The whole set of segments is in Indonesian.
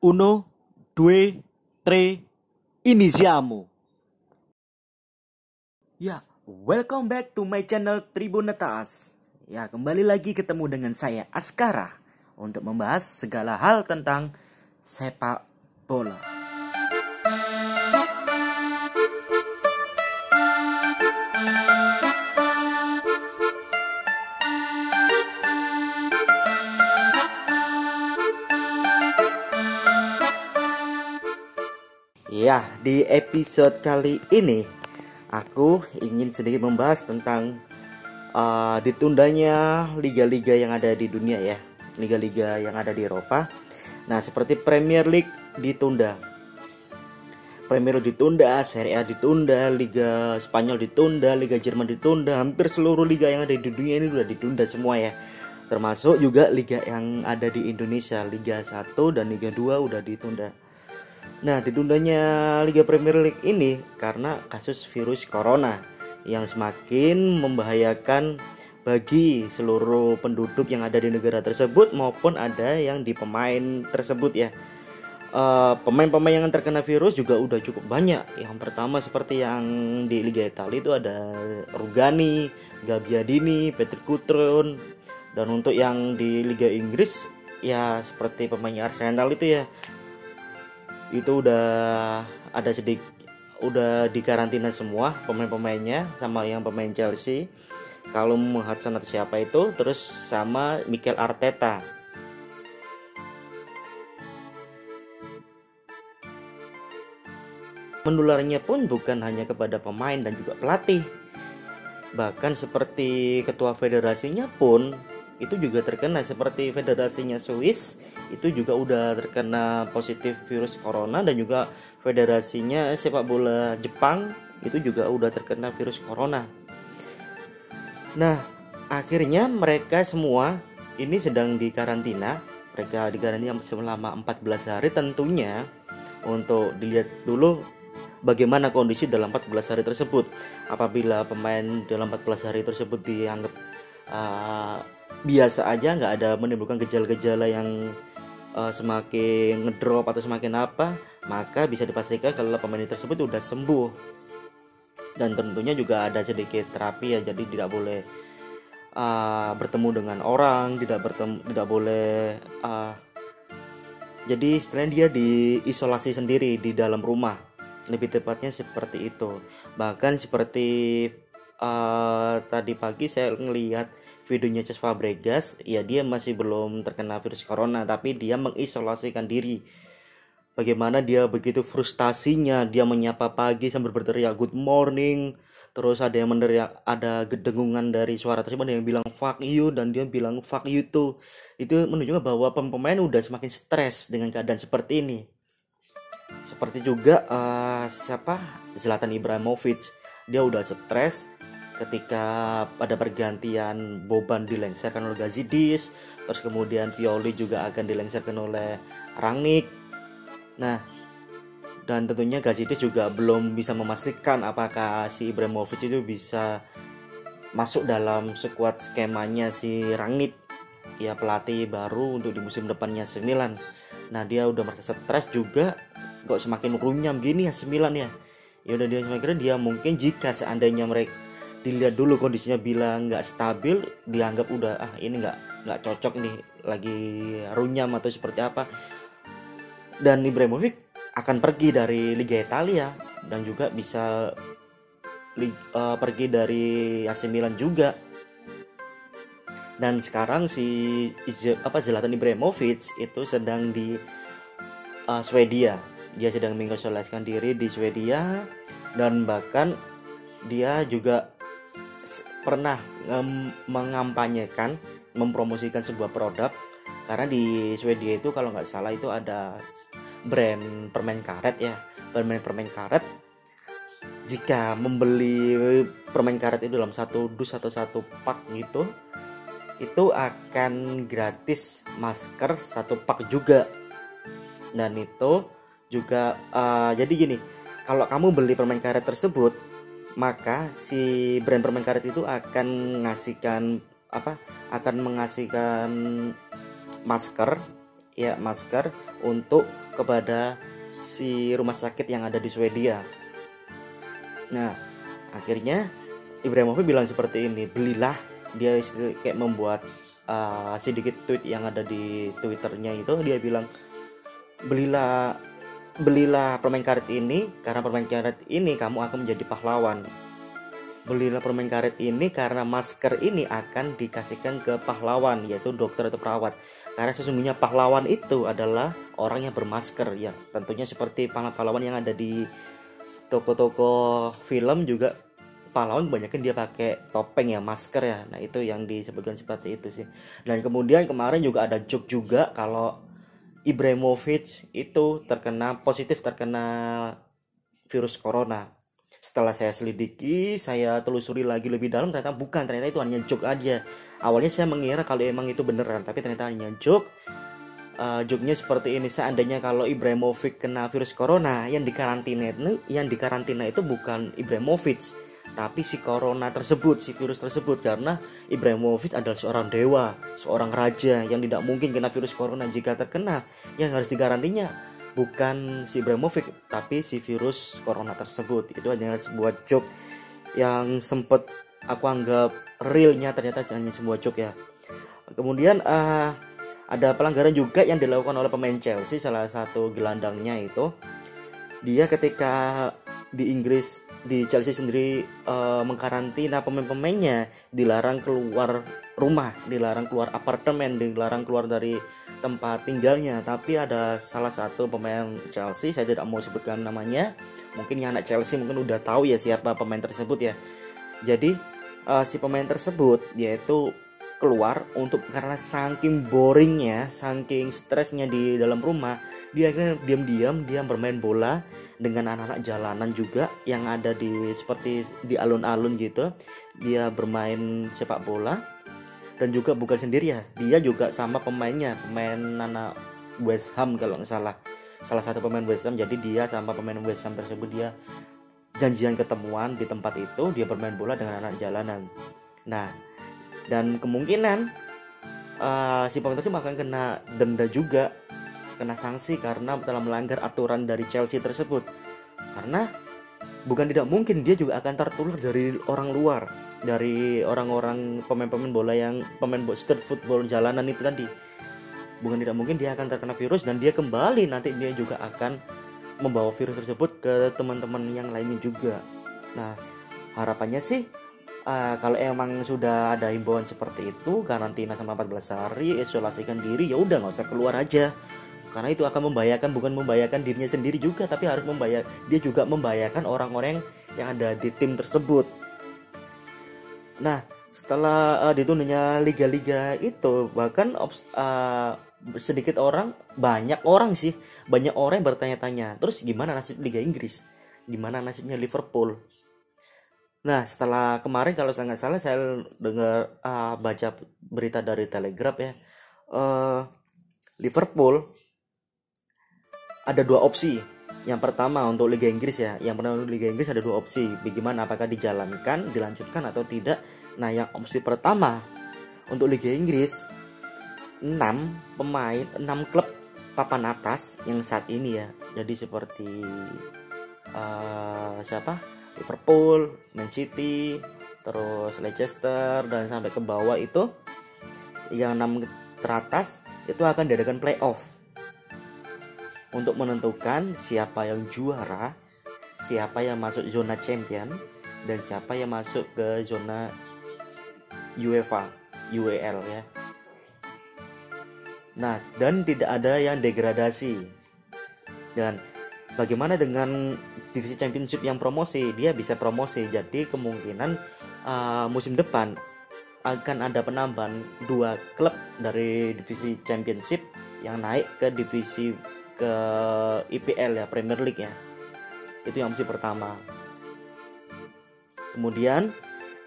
uno, due, tre, inisiamu. Ya, welcome back to my channel Tribunetas. Ya, kembali lagi ketemu dengan saya Askara untuk membahas segala hal tentang sepak bola. Ya, di episode kali ini aku ingin sedikit membahas tentang uh, ditundanya liga-liga yang ada di dunia ya, liga-liga yang ada di Eropa. Nah, seperti Premier League ditunda. Premier League ditunda, Serie A ditunda, Liga Spanyol ditunda, Liga Jerman ditunda, hampir seluruh liga yang ada di dunia ini sudah ditunda semua ya. Termasuk juga liga yang ada di Indonesia, Liga 1 dan Liga 2 udah ditunda. Nah, ditundanya Liga Premier League ini karena kasus virus corona yang semakin membahayakan bagi seluruh penduduk yang ada di negara tersebut maupun ada yang di pemain tersebut ya. pemain pemain-pemain yang terkena virus juga udah cukup banyak. Yang pertama seperti yang di Liga Italia itu ada Rugani, Gabbiadini, Patrick Cutrone dan untuk yang di Liga Inggris ya seperti pemain Arsenal itu ya itu udah ada sedikit udah dikarantina semua pemain-pemainnya sama yang pemain Chelsea. Kalau Hudson siapa itu terus sama Mikel Arteta. Menularnya pun bukan hanya kepada pemain dan juga pelatih. Bahkan seperti ketua federasinya pun itu juga terkena seperti federasinya Swiss itu juga udah terkena positif virus corona dan juga federasinya sepak bola Jepang itu juga udah terkena virus corona. Nah, akhirnya mereka semua ini sedang dikarantina. Mereka dikarantina selama 14 hari tentunya untuk dilihat dulu bagaimana kondisi dalam 14 hari tersebut. Apabila pemain dalam 14 hari tersebut dianggap uh, biasa aja nggak ada menimbulkan gejala-gejala yang uh, semakin ngedrop atau semakin apa maka bisa dipastikan kalau pemain tersebut sudah sembuh. Dan tentunya juga ada sedikit terapi ya jadi tidak boleh uh, bertemu dengan orang tidak bertemu tidak boleh uh, jadi setelah dia diisolasi sendiri di dalam rumah. Lebih tepatnya seperti itu. Bahkan seperti uh, tadi pagi saya ngelihat videonya Ces Fabregas ya dia masih belum terkena virus corona tapi dia mengisolasikan diri. Bagaimana dia begitu frustasinya dia menyapa pagi sambil berteriak good morning. Terus ada yang meneriak ada gedengungan dari suara tersebut ada yang bilang fuck you dan dia bilang fuck you too. Itu menunjukkan bahwa pemain udah semakin stres dengan keadaan seperti ini. Seperti juga uh, siapa? Zlatan Ibrahimovic. Dia udah stres ketika pada pergantian Boban dilengsarkan oleh Gazidis terus kemudian Pioli juga akan dilengsarkan oleh Rangnick. Nah dan tentunya Gazidis juga belum bisa memastikan apakah si Ibrahimovic itu bisa masuk dalam skuad skemanya si Rangnick. Ya pelatih baru untuk di musim depannya sembilan nah dia udah merasa stres juga kok semakin runyam gini ya sembilan ya. Ya udah dia semakin dia mungkin jika seandainya mereka dilihat dulu kondisinya bilang nggak stabil dianggap udah ah ini nggak nggak cocok nih lagi runyam atau seperti apa. Dan Ibrahimovic akan pergi dari Liga Italia dan juga bisa uh, pergi dari AC Milan juga. Dan sekarang si apa Zlatan Ibrahimovic itu sedang di uh, Swedia. Dia sedang mengisolasikan diri di Swedia dan bahkan dia juga pernah mengampanyekan mempromosikan sebuah produk. Karena di Swedia itu kalau nggak salah itu ada brand permen karet ya. Permen permen karet jika membeli permen karet itu dalam satu dus atau satu pak gitu itu akan gratis masker satu pak juga. Dan itu juga uh, jadi gini kalau kamu beli permen karet tersebut maka si brand permen karet itu akan mengasihkan apa akan mengasihkan masker ya masker untuk kepada si rumah sakit yang ada di Swedia. Nah, akhirnya Ibrahimovic bilang seperti ini, belilah dia kayak membuat uh, sedikit tweet yang ada di twitternya itu dia bilang belilah belilah permen karet ini karena permen karet ini kamu akan menjadi pahlawan. Belilah permen karet ini karena masker ini akan dikasihkan ke pahlawan yaitu dokter atau perawat. Karena sesungguhnya pahlawan itu adalah orang yang bermasker ya. Tentunya seperti pahlawan yang ada di toko-toko film juga pahlawan kebanyakan dia pakai topeng ya masker ya. Nah itu yang disebutkan seperti itu sih. Dan kemudian kemarin juga ada joke juga kalau Ibrahimovic itu terkena positif terkena virus corona. Setelah saya selidiki saya telusuri lagi lebih dalam ternyata bukan ternyata itu hanya joke aja. Awalnya saya mengira kalau emang itu beneran tapi ternyata hanya joke. Uh, joke-nya seperti ini seandainya kalau Ibrahimovic kena virus corona yang dikarantina itu yang dikarantina itu bukan Ibrahimovic tapi si corona tersebut, si virus tersebut karena Ibrahimovic adalah seorang dewa, seorang raja yang tidak mungkin kena virus corona jika terkena yang harus digarantinya bukan si Ibrahimovic tapi si virus corona tersebut. Itu hanya sebuah joke yang sempat aku anggap realnya ternyata hanya sebuah joke ya. Kemudian uh, ada pelanggaran juga yang dilakukan oleh pemain Chelsea salah satu gelandangnya itu dia ketika di Inggris di Chelsea sendiri uh, mengkarantina pemain-pemainnya. Dilarang keluar rumah dilarang keluar apartemen dilarang keluar dari tempat tinggalnya. Tapi ada salah satu pemain Chelsea saya tidak mau sebutkan namanya. Mungkin yang anak Chelsea mungkin udah tahu ya siapa pemain tersebut ya. Jadi uh, si pemain tersebut yaitu keluar untuk karena saking boringnya, saking stresnya di dalam rumah, dia akhirnya diam-diam dia bermain bola dengan anak-anak jalanan juga yang ada di seperti di alun-alun gitu. Dia bermain sepak bola dan juga bukan sendiri ya, dia juga sama pemainnya, pemain anak West Ham kalau nggak salah. Salah satu pemain West Ham, jadi dia sama pemain West Ham tersebut dia janjian ketemuan di tempat itu, dia bermain bola dengan anak jalanan. Nah, dan kemungkinan uh, si pemain tersebut akan kena denda juga kena sanksi karena telah melanggar aturan dari Chelsea tersebut. Karena bukan tidak mungkin dia juga akan tertular dari orang luar dari orang-orang pemain-pemain bola yang pemain street football jalanan itu tadi. Bukan tidak mungkin dia akan terkena virus dan dia kembali nanti dia juga akan membawa virus tersebut ke teman-teman yang lainnya juga. Nah harapannya sih uh, kalau emang sudah ada himbauan seperti itu karantina sama 14 hari isolasikan diri ya udah nggak usah keluar aja. Karena itu akan membahayakan bukan membahayakan dirinya sendiri juga tapi harus membayar dia juga membahayakan orang-orang yang ada di tim tersebut. Nah setelah uh, ditundanya liga-liga itu bahkan uh, sedikit orang banyak orang sih banyak orang yang bertanya-tanya terus gimana nasib Liga Inggris? Gimana nasibnya Liverpool Nah, setelah kemarin kalau saya nggak salah saya dengar uh, baca berita dari Telegraph ya, uh, Liverpool ada dua opsi. Yang pertama untuk Liga Inggris ya, yang pertama untuk Liga Inggris ada dua opsi. Bagaimana apakah dijalankan, dilanjutkan atau tidak? Nah, yang opsi pertama untuk Liga Inggris 6 pemain, 6 klub papan atas yang saat ini ya. Jadi seperti uh, siapa? Liverpool, Man City, terus Leicester dan sampai ke bawah itu yang enam teratas itu akan diadakan playoff untuk menentukan siapa yang juara, siapa yang masuk zona champion dan siapa yang masuk ke zona UEFA, UEL ya. Nah, dan tidak ada yang degradasi. Dan bagaimana dengan divisi championship yang promosi dia bisa promosi. Jadi kemungkinan uh, musim depan akan ada penambahan dua klub dari divisi championship yang naik ke divisi ke IPL ya Premier League ya. Itu yang opsi pertama. Kemudian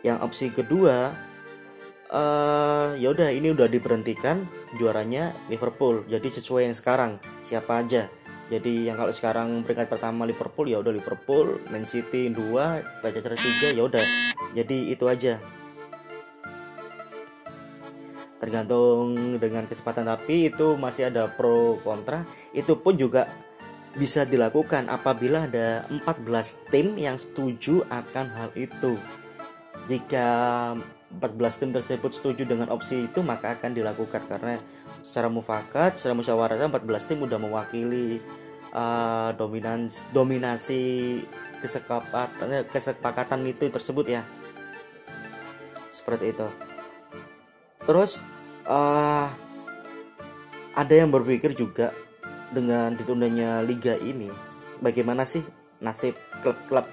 yang opsi kedua uh, ya udah ini udah diberhentikan juaranya Liverpool. Jadi sesuai yang sekarang siapa aja jadi yang kalau sekarang peringkat pertama Liverpool ya udah Liverpool, Man City 2, Leicester 3 ya udah. Jadi itu aja. Tergantung dengan kesempatan tapi itu masih ada pro kontra. Itu pun juga bisa dilakukan apabila ada 14 tim yang setuju akan hal itu. Jika 14 tim tersebut setuju dengan opsi itu maka akan dilakukan karena secara mufakat, secara musyawarah 14 tim sudah mewakili uh, dominans dominasi kesepakatan kesepakatan itu tersebut ya. Seperti itu. Terus uh, ada yang berpikir juga dengan ditundanya liga ini bagaimana sih nasib klub-klub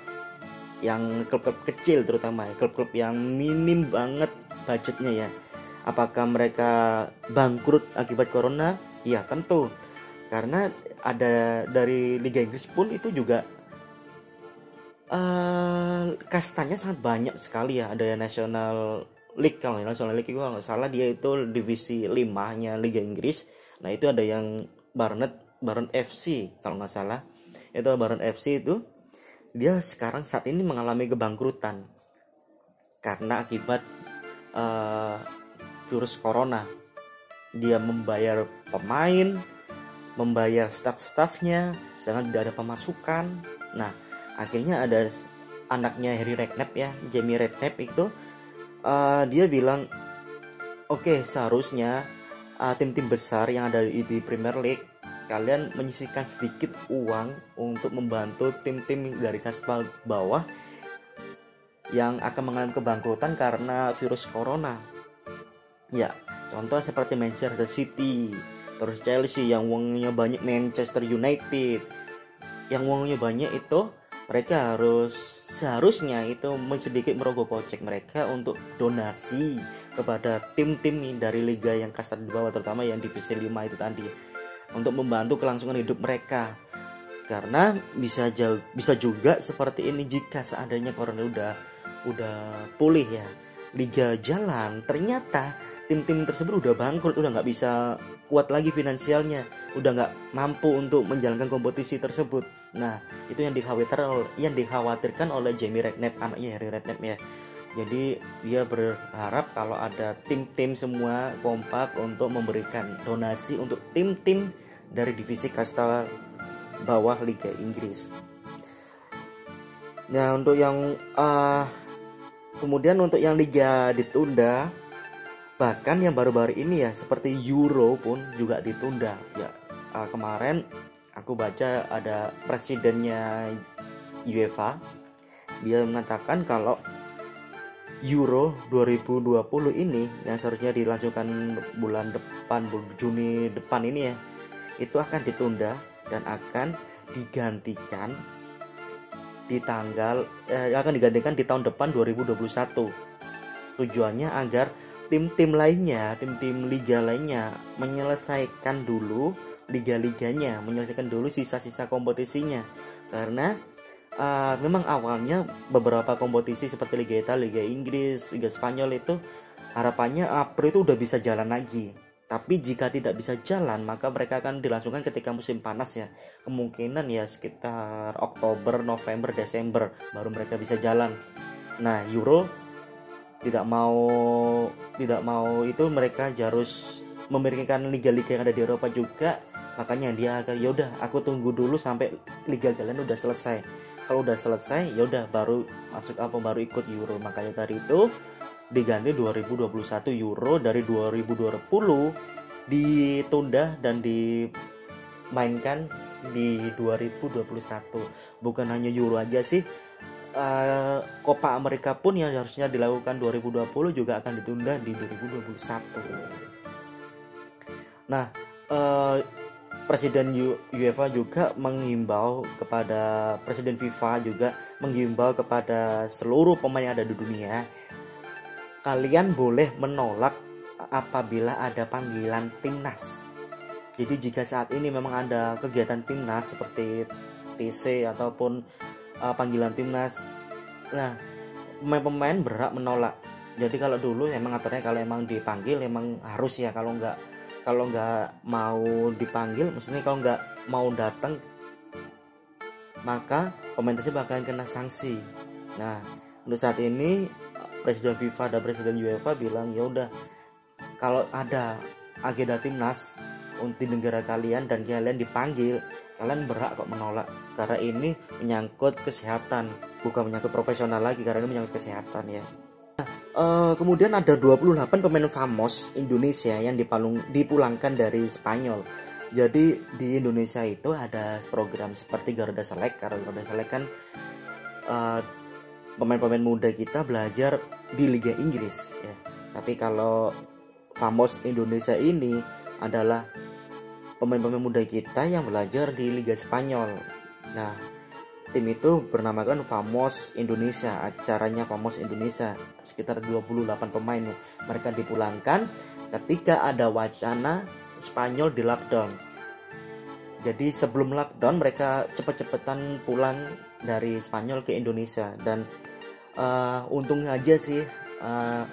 yang klub-klub kecil terutama ya klub-klub yang minim banget budgetnya ya apakah mereka bangkrut akibat corona ya tentu karena ada dari Liga Inggris pun itu juga uh, kastanya sangat banyak sekali ya. Ada yang National League kalau National League itu kalau nggak salah dia itu divisi 5 nya Liga Inggris. Nah itu ada yang Barnet Baron FC kalau nggak salah. Itu Baron FC itu dia sekarang saat ini mengalami kebangkrutan karena akibat uh, virus corona. Dia membayar pemain membayar staff-staffnya sedangkan tidak ada pemasukan nah akhirnya ada anaknya Harry Redknapp ya Jamie Redknapp itu uh, dia bilang oke okay, seharusnya uh, tim-tim besar yang ada di, di Premier League kalian menyisihkan sedikit uang untuk membantu tim-tim dari kasta bawah yang akan mengalami kebangkrutan karena virus corona. Ya, contoh seperti Manchester City, terus Chelsea yang uangnya banyak Manchester United. Yang uangnya banyak itu mereka harus seharusnya itu sedikit merogoh kocek mereka untuk donasi kepada tim-tim dari liga yang kasta di bawah terutama yang divisi 5 itu tadi untuk membantu kelangsungan hidup mereka karena bisa jauh, bisa juga seperti ini jika seandainya corona udah udah pulih ya liga jalan ternyata tim-tim tersebut udah bangkrut udah nggak bisa kuat lagi finansialnya udah nggak mampu untuk menjalankan kompetisi tersebut nah itu yang dikhawatirkan yang dikhawatirkan oleh Jamie Redknapp anaknya Harry Redknapp ya jadi dia berharap kalau ada tim-tim semua kompak untuk memberikan donasi untuk tim-tim dari divisi kasta bawah Liga Inggris. Nah untuk yang uh, kemudian untuk yang liga ditunda bahkan yang baru-baru ini ya seperti Euro pun juga ditunda. Ya uh, kemarin aku baca ada presidennya UEFA dia mengatakan kalau Euro 2020 ini yang seharusnya dilanjutkan bulan depan Juni depan ini ya itu akan ditunda dan akan digantikan di tanggal eh, akan digantikan di tahun depan 2021 tujuannya agar tim-tim lainnya tim-tim liga lainnya menyelesaikan dulu liga-liganya menyelesaikan dulu sisa-sisa kompetisinya karena uh, memang awalnya beberapa kompetisi seperti Liga Italia, Liga Inggris, Liga Spanyol itu harapannya April itu udah bisa jalan lagi. Tapi jika tidak bisa jalan, maka mereka akan dilangsungkan ketika musim panas ya. Kemungkinan ya sekitar Oktober, November, Desember baru mereka bisa jalan. Nah, Euro tidak mau tidak mau itu mereka harus memikirkan liga-liga yang ada di Eropa juga. Makanya dia akan yaudah aku tunggu dulu sampai liga kalian udah selesai. Kalau udah selesai ya udah baru masuk apa baru ikut Euro. Makanya tadi itu diganti 2021 Euro dari 2020 ditunda dan dimainkan di 2021 bukan hanya Euro aja sih uh, Copa Amerika pun yang harusnya dilakukan 2020 juga akan ditunda di 2021 nah uh, Presiden UEFA juga mengimbau kepada Presiden FIFA juga mengimbau kepada seluruh pemain yang ada di dunia kalian boleh menolak apabila ada panggilan timnas. Jadi jika saat ini memang ada kegiatan timnas seperti TC ataupun uh, panggilan timnas, nah pemain-pemain berhak menolak. Jadi kalau dulu emang aturannya kalau emang dipanggil emang harus ya kalau nggak kalau nggak mau dipanggil maksudnya kalau nggak mau datang maka pemain tersebut akan kena sanksi. Nah untuk saat ini presiden FIFA dan presiden UEFA bilang ya udah kalau ada agenda timnas untuk negara kalian dan kalian dipanggil kalian berhak kok menolak karena ini menyangkut kesehatan bukan menyangkut profesional lagi karena ini menyangkut kesehatan ya. Uh, kemudian ada 28 pemain famos Indonesia yang dipalung, dipulangkan dari Spanyol. Jadi di Indonesia itu ada program seperti Garuda Select. Karena Garuda Select kan uh, pemain-pemain muda kita belajar di Liga Inggris ya. Tapi kalau Famos Indonesia ini adalah pemain-pemain muda kita yang belajar di Liga Spanyol nah tim itu bernamakan Famos Indonesia acaranya Famos Indonesia sekitar 28 pemain mereka dipulangkan ketika ada wacana Spanyol di lockdown. Jadi sebelum lockdown mereka cepet-cepetan pulang dari Spanyol ke Indonesia dan uh, untung aja sih uh,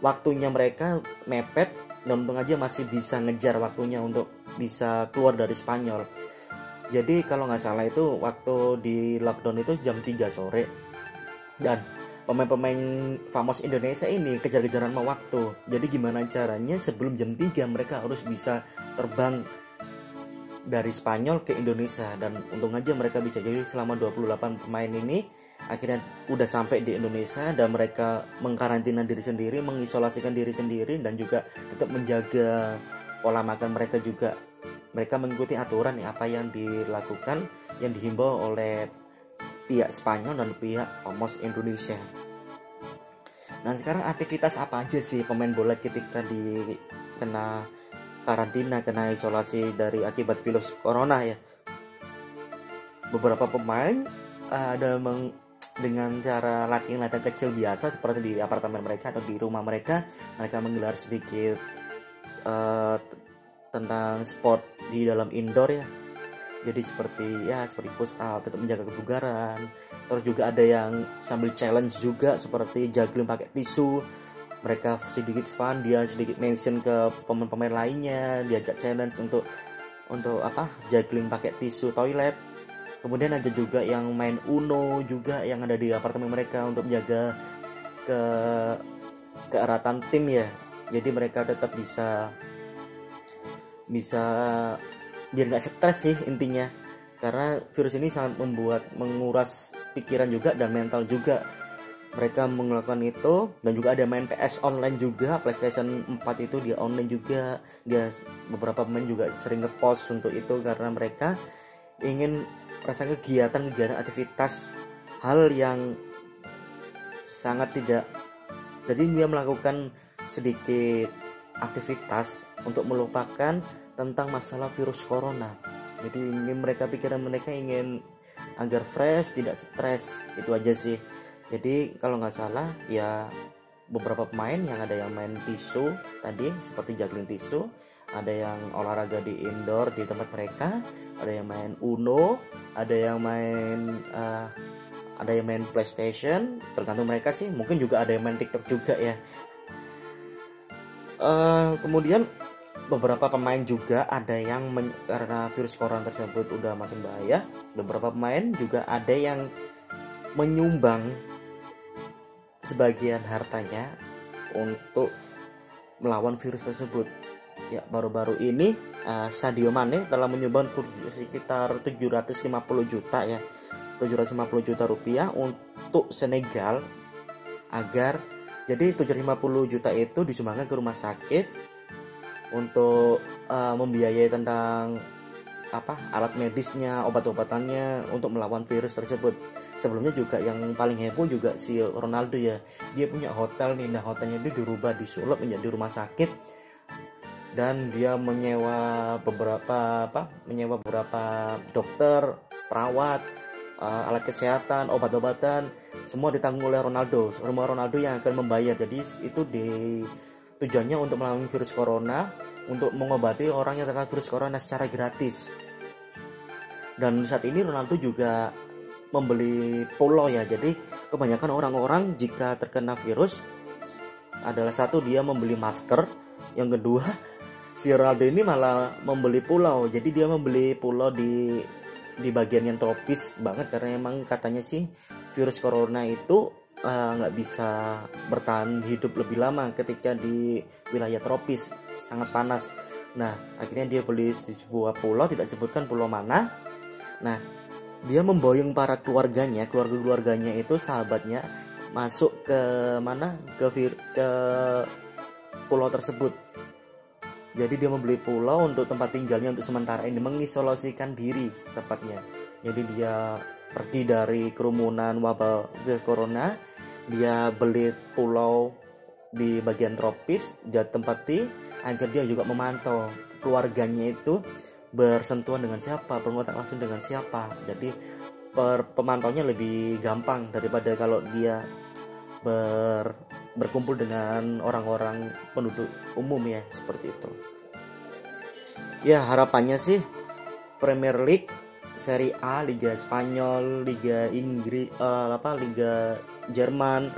waktunya mereka mepet dan untung aja masih bisa ngejar waktunya untuk bisa keluar dari Spanyol. Jadi kalau nggak salah itu waktu di lockdown itu jam 3 sore dan pemain-pemain famos Indonesia ini kejar-kejaran mau waktu. Jadi gimana caranya sebelum jam 3 mereka harus bisa terbang dari Spanyol ke Indonesia dan untung aja mereka bisa jadi selama 28 pemain ini akhirnya udah sampai di Indonesia dan mereka mengkarantina diri sendiri, mengisolasikan diri sendiri dan juga tetap menjaga pola makan mereka juga. Mereka mengikuti aturan ya, apa yang dilakukan yang dihimbau oleh pihak Spanyol dan pihak Famos Indonesia. Nah sekarang aktivitas apa aja sih pemain bola ketika di kena karantina, kena isolasi dari akibat virus corona ya? Beberapa pemain uh, ada meng, dengan cara latihan-latihan kecil biasa seperti di apartemen mereka atau di rumah mereka, mereka menggelar sedikit uh, tentang sport di dalam indoor ya. Jadi seperti ya seperti push up tetap menjaga kebugaran. Terus juga ada yang sambil challenge juga seperti juggling pakai tisu. Mereka sedikit fun dia sedikit mention ke pemain-pemain lainnya. Diajak challenge untuk untuk apa juggling pakai tisu toilet. Kemudian ada juga yang main uno juga yang ada di apartemen mereka untuk menjaga ke keeratan tim ya. Jadi mereka tetap bisa bisa biar nggak stres sih intinya. Karena virus ini sangat membuat menguras pikiran juga dan mental juga. Mereka melakukan itu dan juga ada main PS online juga. PlayStation 4 itu dia online juga. Dia beberapa pemain juga sering ngepost untuk itu karena mereka ingin rasa kegiatan-kegiatan aktivitas hal yang sangat tidak jadi dia melakukan sedikit aktivitas untuk melupakan tentang masalah virus corona. Jadi ingin mereka pikiran mereka ingin agar fresh, tidak stres, itu aja sih. Jadi kalau nggak salah ya beberapa pemain yang ada yang main tisu tadi seperti juggling tisu, ada yang olahraga di indoor di tempat mereka, ada yang main Uno, ada yang main uh, ada yang main PlayStation, tergantung mereka sih. Mungkin juga ada yang main TikTok juga ya. Uh, kemudian beberapa pemain juga ada yang men, karena virus corona tersebut udah makin bahaya beberapa pemain juga ada yang menyumbang sebagian hartanya untuk melawan virus tersebut. Ya baru-baru ini uh, Sadio Mane telah menyumbang sekitar 750 juta ya 750 juta rupiah untuk Senegal agar jadi 750 juta itu disumbangkan ke rumah sakit untuk uh, membiayai tentang apa alat medisnya obat-obatannya untuk melawan virus tersebut. Sebelumnya juga yang paling heboh juga si Ronaldo ya. Dia punya hotel nih. Nah hotelnya itu dirubah disulap menjadi rumah sakit. Dan dia menyewa beberapa apa menyewa beberapa dokter perawat uh, alat kesehatan obat-obatan semua ditanggung oleh Ronaldo. Semua Ronaldo yang akan membayar. Jadi itu di Tujuannya untuk melawan virus corona, untuk mengobati orang yang terkena virus corona secara gratis. Dan saat ini Ronaldo juga membeli polo ya. Jadi kebanyakan orang-orang jika terkena virus adalah satu dia membeli masker, yang kedua si Ronaldo ini malah membeli pulau. Jadi dia membeli pulau di di bagian yang tropis banget karena emang katanya sih virus corona itu nggak uh, bisa bertahan hidup lebih lama ketika di wilayah tropis sangat panas Nah, akhirnya dia beli di sebuah pulau, tidak sebutkan pulau mana. Nah, dia memboyong para keluarganya, keluarga-keluarganya itu sahabatnya masuk ke mana? Ke ke pulau tersebut. Jadi dia membeli pulau untuk tempat tinggalnya untuk sementara ini mengisolasikan diri tepatnya. Jadi dia pergi dari kerumunan wabah corona, dia beli pulau di bagian tropis, dia tempati agar dia juga memantau keluarganya itu bersentuhan dengan siapa, berkontak langsung dengan siapa. Jadi per pemantaunya lebih gampang daripada kalau dia ber berkumpul dengan orang-orang penduduk umum ya seperti itu. Ya harapannya sih Premier League, Serie A, Liga Spanyol, Liga Inggris, uh, apa Liga Jerman,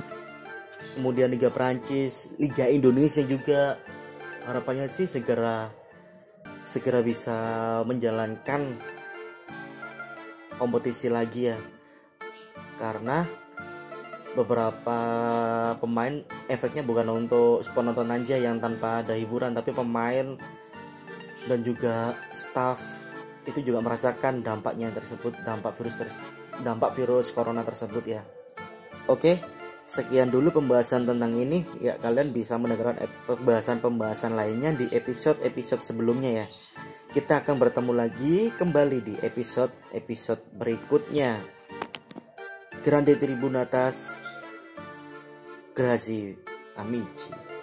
kemudian Liga Prancis, Liga Indonesia juga. Harapannya sih segera segera bisa menjalankan kompetisi lagi ya. Karena beberapa pemain efeknya bukan untuk penonton aja yang tanpa ada hiburan tapi pemain dan juga staff itu juga merasakan dampaknya tersebut dampak virus ter dampak virus corona tersebut ya oke Sekian dulu pembahasan tentang ini. Ya, kalian bisa mendengarkan pembahasan-pembahasan lainnya di episode-episode sebelumnya ya. Kita akan bertemu lagi kembali di episode-episode berikutnya. Grande Tribun atas Grazi Amici.